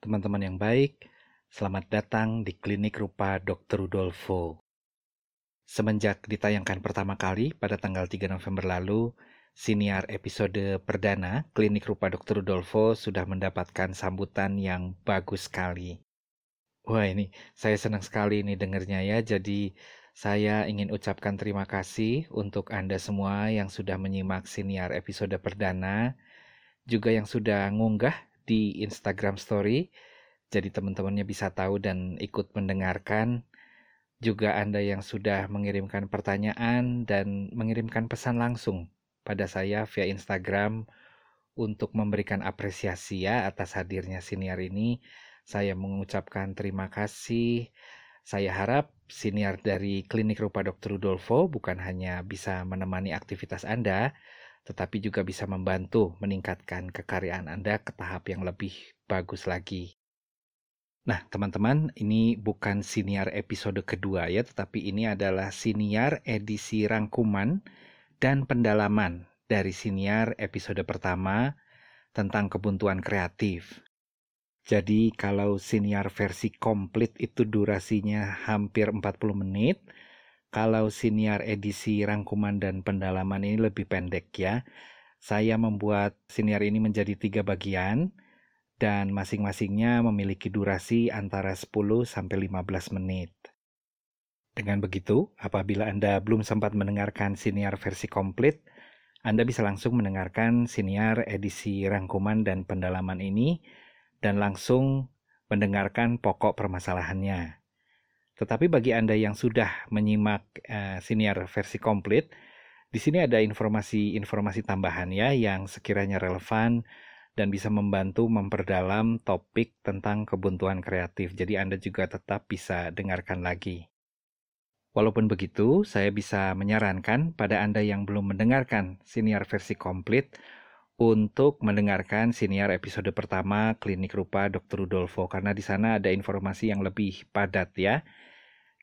Teman-teman yang baik, selamat datang di Klinik Rupa Dr. Rudolfo. Semenjak ditayangkan pertama kali pada tanggal 3 November lalu, siniar episode perdana Klinik Rupa Dr. Rudolfo sudah mendapatkan sambutan yang bagus sekali. Wah ini, saya senang sekali ini dengernya ya, jadi saya ingin ucapkan terima kasih untuk Anda semua yang sudah menyimak siniar episode perdana, juga yang sudah ngunggah di Instagram Story. Jadi teman-temannya bisa tahu dan ikut mendengarkan. Juga Anda yang sudah mengirimkan pertanyaan dan mengirimkan pesan langsung pada saya via Instagram untuk memberikan apresiasi ya atas hadirnya siniar ini. Saya mengucapkan terima kasih. Saya harap siniar dari Klinik Rupa Dr. Rudolfo bukan hanya bisa menemani aktivitas Anda, tetapi juga bisa membantu meningkatkan kekaryaan Anda ke tahap yang lebih bagus lagi. Nah, teman-teman, ini bukan siniar episode kedua ya, tetapi ini adalah siniar edisi rangkuman dan pendalaman dari siniar episode pertama tentang kebuntuan kreatif. Jadi kalau siniar versi komplit itu durasinya hampir 40 menit, kalau siniar edisi rangkuman dan pendalaman ini lebih pendek ya. Saya membuat siniar ini menjadi tiga bagian dan masing-masingnya memiliki durasi antara 10 sampai 15 menit. Dengan begitu, apabila Anda belum sempat mendengarkan siniar versi komplit, Anda bisa langsung mendengarkan siniar edisi rangkuman dan pendalaman ini dan langsung mendengarkan pokok permasalahannya. Tetapi bagi Anda yang sudah menyimak uh, siniar versi komplit, di sini ada informasi-informasi tambahan ya yang sekiranya relevan dan bisa membantu memperdalam topik tentang kebuntuan kreatif. Jadi Anda juga tetap bisa dengarkan lagi. Walaupun begitu, saya bisa menyarankan pada Anda yang belum mendengarkan siniar versi komplit untuk mendengarkan siniar episode pertama Klinik Rupa Dr. Rudolfo karena di sana ada informasi yang lebih padat ya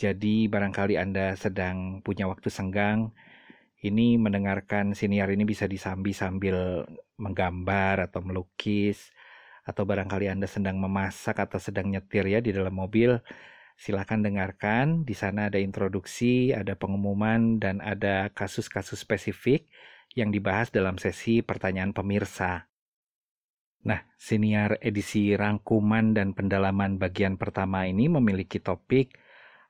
jadi barangkali Anda sedang punya waktu senggang, ini mendengarkan siniar ini bisa disambi sambil menggambar atau melukis, atau barangkali Anda sedang memasak atau sedang nyetir ya di dalam mobil, silakan dengarkan. Di sana ada introduksi, ada pengumuman, dan ada kasus-kasus spesifik yang dibahas dalam sesi pertanyaan pemirsa. Nah, siniar edisi rangkuman dan pendalaman bagian pertama ini memiliki topik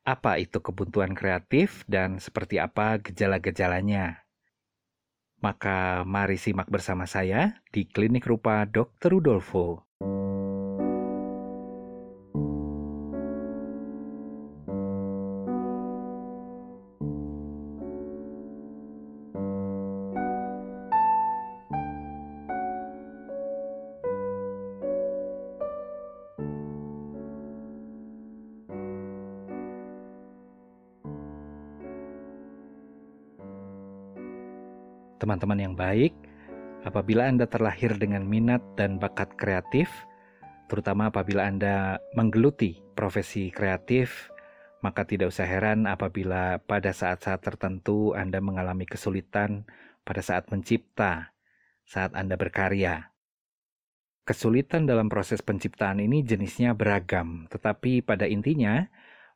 apa itu kebuntuan kreatif dan seperti apa gejala-gejalanya. Maka mari simak bersama saya di Klinik Rupa Dr. Rudolfo. Teman-teman yang baik, apabila Anda terlahir dengan minat dan bakat kreatif, terutama apabila Anda menggeluti profesi kreatif, maka tidak usah heran apabila pada saat-saat tertentu Anda mengalami kesulitan pada saat mencipta, saat Anda berkarya. Kesulitan dalam proses penciptaan ini jenisnya beragam, tetapi pada intinya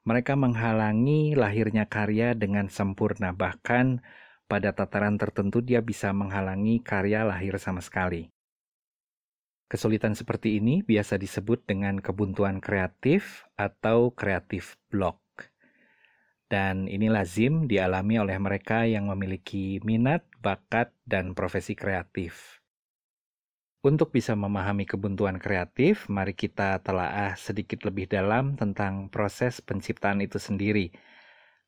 mereka menghalangi lahirnya karya dengan sempurna, bahkan pada tataran tertentu dia bisa menghalangi karya lahir sama sekali. Kesulitan seperti ini biasa disebut dengan kebuntuan kreatif atau kreatif block. Dan ini lazim dialami oleh mereka yang memiliki minat, bakat, dan profesi kreatif. Untuk bisa memahami kebuntuan kreatif, mari kita telaah sedikit lebih dalam tentang proses penciptaan itu sendiri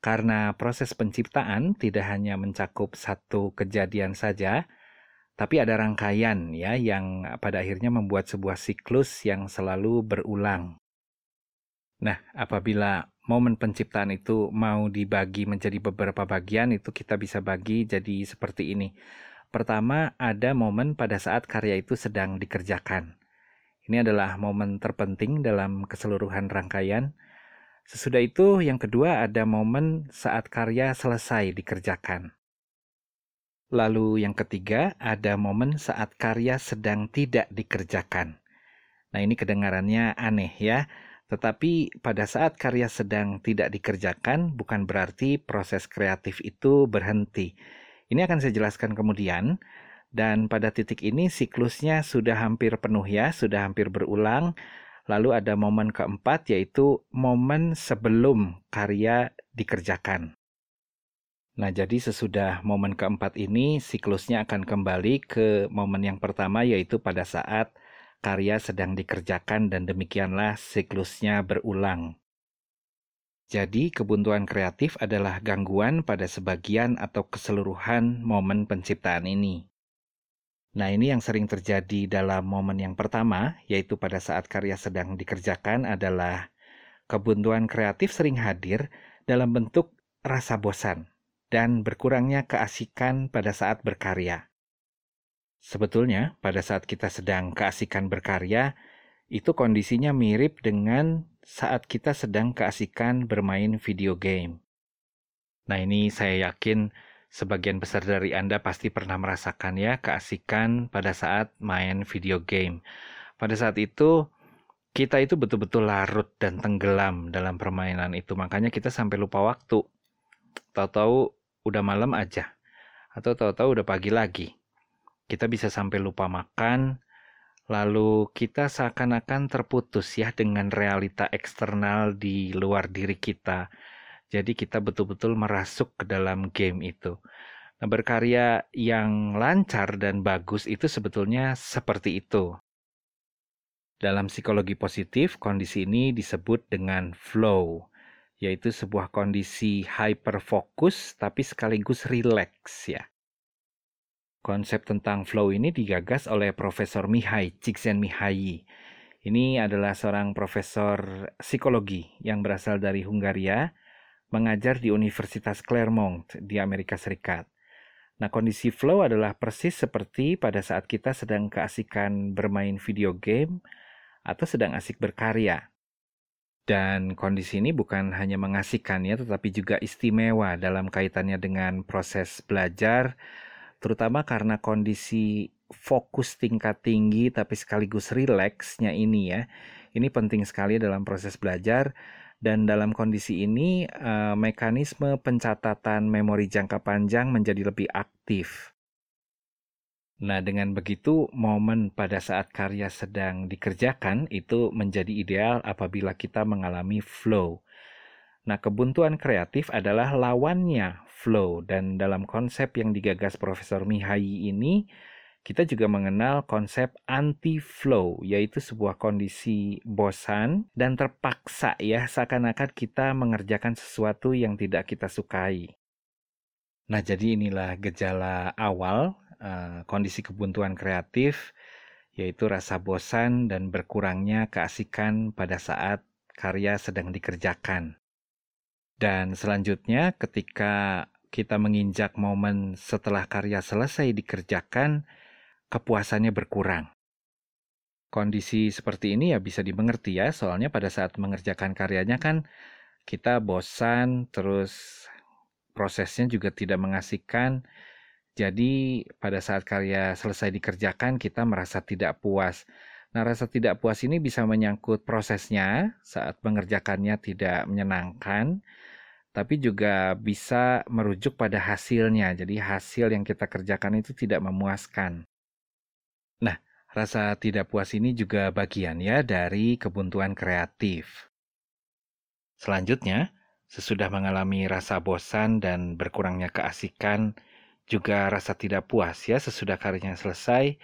karena proses penciptaan tidak hanya mencakup satu kejadian saja, tapi ada rangkaian ya yang pada akhirnya membuat sebuah siklus yang selalu berulang. Nah, apabila momen penciptaan itu mau dibagi menjadi beberapa bagian, itu kita bisa bagi jadi seperti ini. Pertama, ada momen pada saat karya itu sedang dikerjakan. Ini adalah momen terpenting dalam keseluruhan rangkaian Sesudah itu, yang kedua ada momen saat karya selesai dikerjakan. Lalu yang ketiga ada momen saat karya sedang tidak dikerjakan. Nah, ini kedengarannya aneh ya. Tetapi pada saat karya sedang tidak dikerjakan, bukan berarti proses kreatif itu berhenti. Ini akan saya jelaskan kemudian. Dan pada titik ini siklusnya sudah hampir penuh ya, sudah hampir berulang. Lalu ada momen keempat yaitu momen sebelum karya dikerjakan. Nah, jadi sesudah momen keempat ini, siklusnya akan kembali ke momen yang pertama, yaitu pada saat karya sedang dikerjakan, dan demikianlah siklusnya berulang. Jadi, kebuntuan kreatif adalah gangguan pada sebagian atau keseluruhan momen penciptaan ini. Nah, ini yang sering terjadi dalam momen yang pertama, yaitu pada saat karya sedang dikerjakan, adalah kebuntuan kreatif sering hadir dalam bentuk rasa bosan dan berkurangnya keasikan pada saat berkarya. Sebetulnya, pada saat kita sedang keasikan berkarya, itu kondisinya mirip dengan saat kita sedang keasikan bermain video game. Nah, ini saya yakin sebagian besar dari Anda pasti pernah merasakan ya keasikan pada saat main video game. Pada saat itu, kita itu betul-betul larut dan tenggelam dalam permainan itu. Makanya kita sampai lupa waktu. Tahu-tahu udah malam aja. Atau tahu-tahu udah pagi lagi. Kita bisa sampai lupa makan, lalu kita seakan-akan terputus ya dengan realita eksternal di luar diri kita. Jadi kita betul-betul merasuk ke dalam game itu. Nah, berkarya yang lancar dan bagus itu sebetulnya seperti itu. Dalam psikologi positif, kondisi ini disebut dengan flow yaitu sebuah kondisi hyperfokus tapi sekaligus relax ya. Konsep tentang flow ini digagas oleh Profesor Mihai Csikszentmihalyi. Ini adalah seorang profesor psikologi yang berasal dari Hungaria, mengajar di Universitas Claremont di Amerika Serikat. Nah, kondisi flow adalah persis seperti pada saat kita sedang keasikan bermain video game atau sedang asik berkarya. Dan kondisi ini bukan hanya mengasihkan ya, tetapi juga istimewa dalam kaitannya dengan proses belajar, terutama karena kondisi fokus tingkat tinggi tapi sekaligus rileksnya ini ya. Ini penting sekali dalam proses belajar dan dalam kondisi ini eh, mekanisme pencatatan memori jangka panjang menjadi lebih aktif. Nah, dengan begitu, momen pada saat karya sedang dikerjakan itu menjadi ideal apabila kita mengalami flow. Nah, kebuntuan kreatif adalah lawannya flow, dan dalam konsep yang digagas Profesor Mihai ini, kita juga mengenal konsep anti-flow, yaitu sebuah kondisi bosan dan terpaksa ya, seakan-akan kita mengerjakan sesuatu yang tidak kita sukai. Nah, jadi inilah gejala awal uh, kondisi kebuntuan kreatif, yaitu rasa bosan dan berkurangnya keasikan pada saat karya sedang dikerjakan. Dan selanjutnya, ketika kita menginjak momen setelah karya selesai dikerjakan, kepuasannya berkurang. Kondisi seperti ini ya bisa dimengerti ya, soalnya pada saat mengerjakan karyanya kan kita bosan, terus prosesnya juga tidak mengasihkan, jadi pada saat karya selesai dikerjakan kita merasa tidak puas. Nah, rasa tidak puas ini bisa menyangkut prosesnya saat mengerjakannya tidak menyenangkan, tapi juga bisa merujuk pada hasilnya. Jadi hasil yang kita kerjakan itu tidak memuaskan. Rasa tidak puas ini juga bagian ya dari kebuntuan kreatif. Selanjutnya, sesudah mengalami rasa bosan dan berkurangnya keasikan, juga rasa tidak puas ya sesudah karyanya selesai.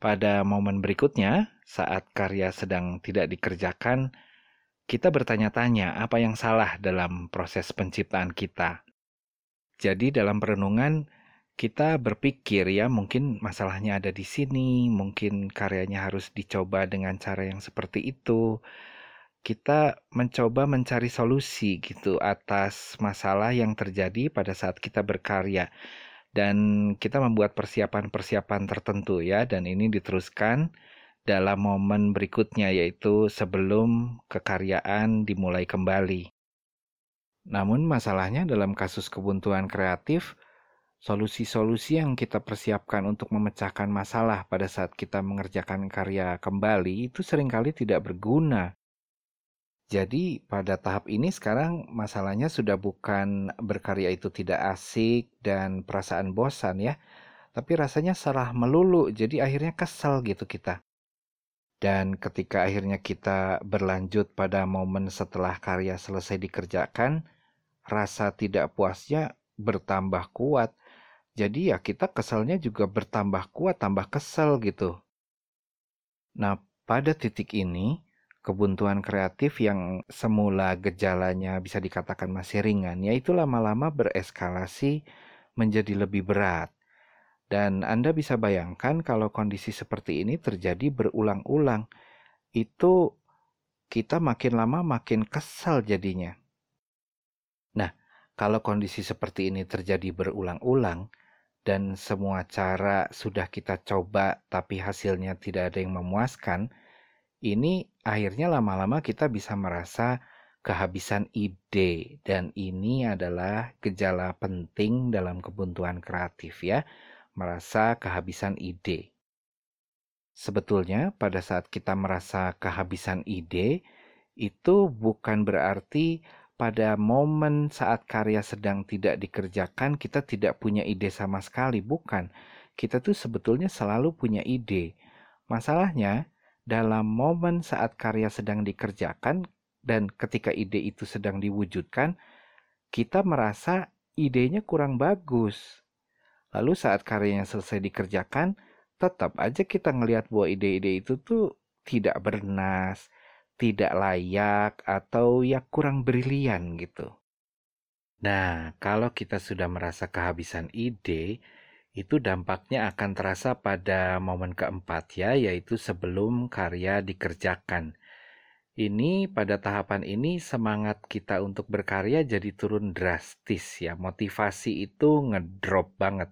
Pada momen berikutnya, saat karya sedang tidak dikerjakan, kita bertanya-tanya apa yang salah dalam proses penciptaan kita. Jadi dalam perenungan kita berpikir ya mungkin masalahnya ada di sini, mungkin karyanya harus dicoba dengan cara yang seperti itu. Kita mencoba mencari solusi gitu atas masalah yang terjadi pada saat kita berkarya dan kita membuat persiapan-persiapan tertentu ya dan ini diteruskan dalam momen berikutnya yaitu sebelum kekaryaan dimulai kembali. Namun masalahnya dalam kasus kebuntuan kreatif Solusi-solusi yang kita persiapkan untuk memecahkan masalah pada saat kita mengerjakan karya kembali itu sering kali tidak berguna. Jadi pada tahap ini sekarang masalahnya sudah bukan berkarya itu tidak asik dan perasaan bosan ya, tapi rasanya salah melulu, jadi akhirnya kesal gitu kita. Dan ketika akhirnya kita berlanjut pada momen setelah karya selesai dikerjakan, rasa tidak puasnya bertambah kuat jadi ya kita keselnya juga bertambah kuat, tambah kesel gitu. Nah, pada titik ini, kebuntuan kreatif yang semula gejalanya bisa dikatakan masih ringan, yaitu lama-lama bereskalasi menjadi lebih berat. Dan Anda bisa bayangkan kalau kondisi seperti ini terjadi berulang-ulang, itu kita makin lama makin kesal jadinya. Kalau kondisi seperti ini terjadi berulang-ulang, dan semua cara sudah kita coba tapi hasilnya tidak ada yang memuaskan, ini akhirnya lama-lama kita bisa merasa kehabisan ide dan ini adalah gejala penting dalam kebuntuan kreatif ya, merasa kehabisan ide. Sebetulnya pada saat kita merasa kehabisan ide itu bukan berarti pada momen saat karya sedang tidak dikerjakan, kita tidak punya ide sama sekali. Bukan, kita tuh sebetulnya selalu punya ide. Masalahnya, dalam momen saat karya sedang dikerjakan dan ketika ide itu sedang diwujudkan, kita merasa idenya kurang bagus. Lalu saat karyanya selesai dikerjakan, tetap aja kita ngelihat bahwa ide-ide itu tuh tidak bernas, tidak layak atau ya kurang brilian gitu. Nah, kalau kita sudah merasa kehabisan ide, itu dampaknya akan terasa pada momen keempat ya, yaitu sebelum karya dikerjakan. Ini pada tahapan ini semangat kita untuk berkarya jadi turun drastis ya, motivasi itu ngedrop banget.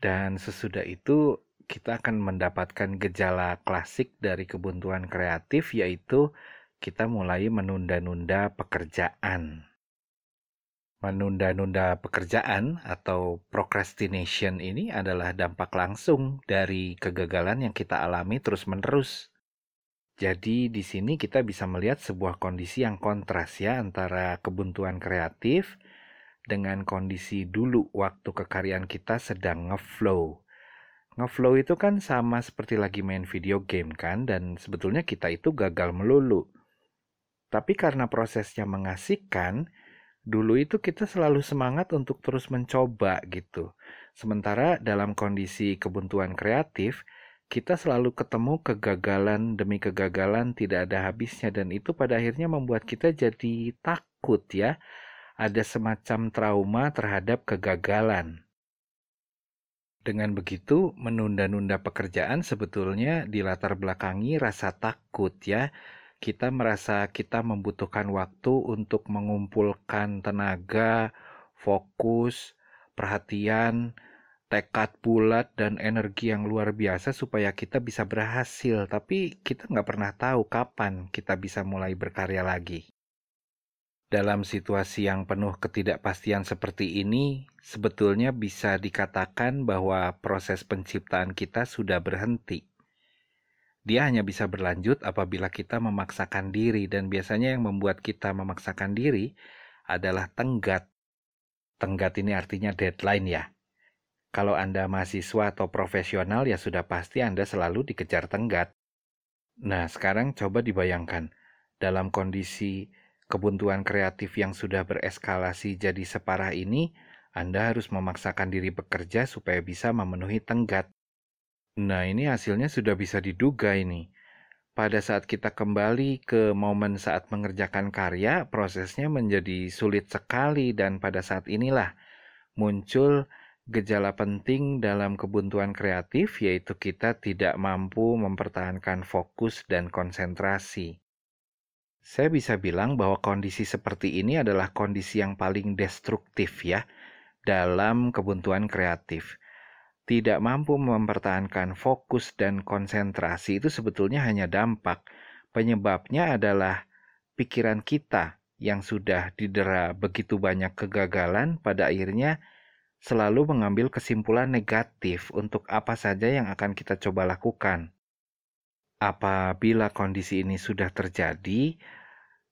Dan sesudah itu kita akan mendapatkan gejala klasik dari kebuntuan kreatif yaitu kita mulai menunda-nunda pekerjaan. Menunda-nunda pekerjaan atau procrastination ini adalah dampak langsung dari kegagalan yang kita alami terus-menerus. Jadi di sini kita bisa melihat sebuah kondisi yang kontras ya antara kebuntuan kreatif dengan kondisi dulu waktu kekaryaan kita sedang ngeflow Ngeflow itu kan sama seperti lagi main video game kan, dan sebetulnya kita itu gagal melulu. Tapi karena prosesnya mengasihkan, dulu itu kita selalu semangat untuk terus mencoba gitu. Sementara dalam kondisi kebuntuan kreatif, kita selalu ketemu kegagalan demi kegagalan tidak ada habisnya dan itu pada akhirnya membuat kita jadi takut ya. Ada semacam trauma terhadap kegagalan. Dengan begitu, menunda-nunda pekerjaan sebetulnya dilatar belakangi rasa takut ya. Kita merasa kita membutuhkan waktu untuk mengumpulkan tenaga, fokus, perhatian, tekad bulat, dan energi yang luar biasa supaya kita bisa berhasil. Tapi kita nggak pernah tahu kapan kita bisa mulai berkarya lagi. Dalam situasi yang penuh ketidakpastian seperti ini, sebetulnya bisa dikatakan bahwa proses penciptaan kita sudah berhenti. Dia hanya bisa berlanjut apabila kita memaksakan diri, dan biasanya yang membuat kita memaksakan diri adalah tenggat. Tenggat ini artinya deadline, ya. Kalau Anda mahasiswa atau profesional, ya sudah pasti Anda selalu dikejar tenggat. Nah, sekarang coba dibayangkan dalam kondisi kebuntuan kreatif yang sudah bereskalasi jadi separah ini, Anda harus memaksakan diri bekerja supaya bisa memenuhi tenggat. Nah, ini hasilnya sudah bisa diduga ini. Pada saat kita kembali ke momen saat mengerjakan karya, prosesnya menjadi sulit sekali dan pada saat inilah muncul gejala penting dalam kebuntuan kreatif yaitu kita tidak mampu mempertahankan fokus dan konsentrasi. Saya bisa bilang bahwa kondisi seperti ini adalah kondisi yang paling destruktif ya dalam kebuntuan kreatif. Tidak mampu mempertahankan fokus dan konsentrasi itu sebetulnya hanya dampak. Penyebabnya adalah pikiran kita yang sudah didera begitu banyak kegagalan pada akhirnya selalu mengambil kesimpulan negatif untuk apa saja yang akan kita coba lakukan. Apabila kondisi ini sudah terjadi,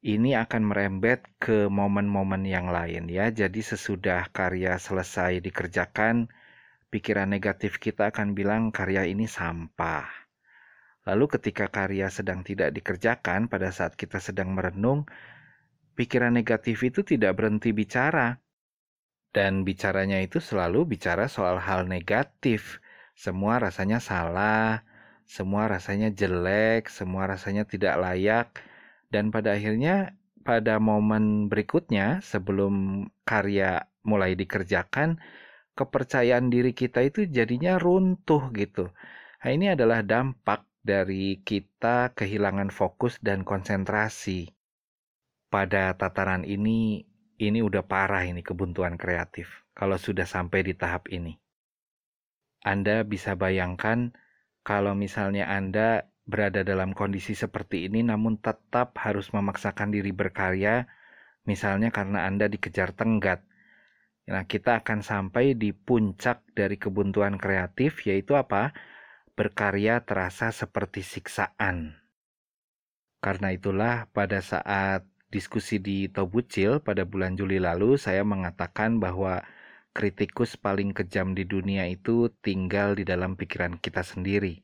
ini akan merembet ke momen-momen yang lain ya. Jadi sesudah karya selesai dikerjakan, pikiran negatif kita akan bilang karya ini sampah. Lalu ketika karya sedang tidak dikerjakan pada saat kita sedang merenung, pikiran negatif itu tidak berhenti bicara dan bicaranya itu selalu bicara soal hal negatif. Semua rasanya salah, semua rasanya jelek, semua rasanya tidak layak. Dan pada akhirnya pada momen berikutnya sebelum karya mulai dikerjakan, kepercayaan diri kita itu jadinya runtuh gitu. Nah, ini adalah dampak dari kita kehilangan fokus dan konsentrasi. Pada tataran ini, ini udah parah ini kebuntuan kreatif kalau sudah sampai di tahap ini. Anda bisa bayangkan kalau misalnya Anda berada dalam kondisi seperti ini namun tetap harus memaksakan diri berkarya, misalnya karena Anda dikejar tenggat. Nah, kita akan sampai di puncak dari kebuntuan kreatif yaitu apa? Berkarya terasa seperti siksaan. Karena itulah pada saat diskusi di Tobucil pada bulan Juli lalu, saya mengatakan bahwa kritikus paling kejam di dunia itu tinggal di dalam pikiran kita sendiri.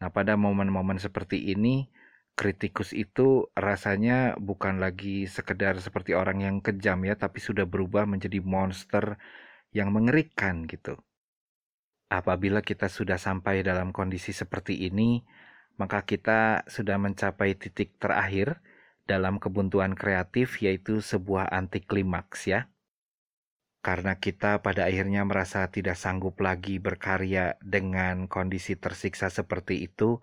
Nah, pada momen-momen seperti ini, kritikus itu rasanya bukan lagi sekedar seperti orang yang kejam ya, tapi sudah berubah menjadi monster yang mengerikan gitu. Apabila kita sudah sampai dalam kondisi seperti ini, maka kita sudah mencapai titik terakhir dalam kebuntuan kreatif yaitu sebuah anti klimaks ya. Karena kita pada akhirnya merasa tidak sanggup lagi berkarya dengan kondisi tersiksa seperti itu,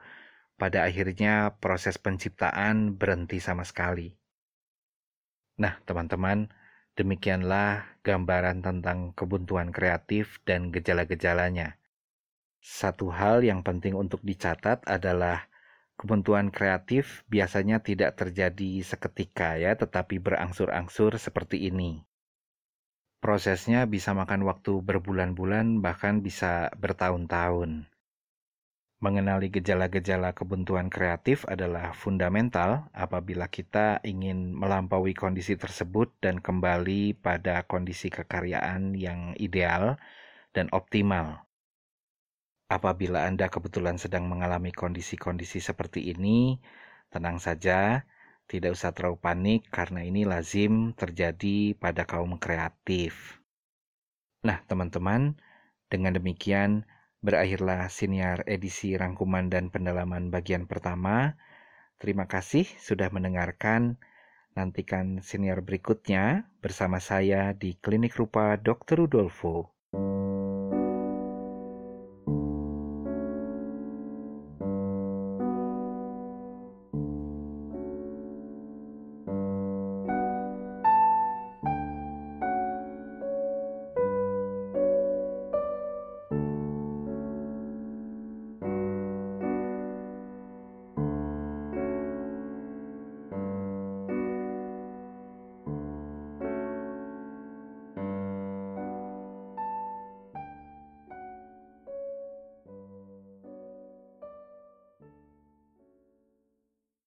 pada akhirnya proses penciptaan berhenti sama sekali. Nah, teman-teman, demikianlah gambaran tentang kebuntuan kreatif dan gejala-gejalanya. Satu hal yang penting untuk dicatat adalah Kebuntuan kreatif biasanya tidak terjadi seketika ya, tetapi berangsur-angsur seperti ini. Prosesnya bisa makan waktu berbulan-bulan, bahkan bisa bertahun-tahun. Mengenali gejala-gejala kebuntuan kreatif adalah fundamental apabila kita ingin melampaui kondisi tersebut dan kembali pada kondisi kekaryaan yang ideal dan optimal. Apabila Anda kebetulan sedang mengalami kondisi-kondisi seperti ini, tenang saja, tidak usah terlalu panik karena ini lazim terjadi pada kaum kreatif. Nah, teman-teman, dengan demikian berakhirlah siniar edisi rangkuman dan pendalaman bagian pertama. Terima kasih sudah mendengarkan. Nantikan siniar berikutnya bersama saya di Klinik Rupa Dr. Rudolfo.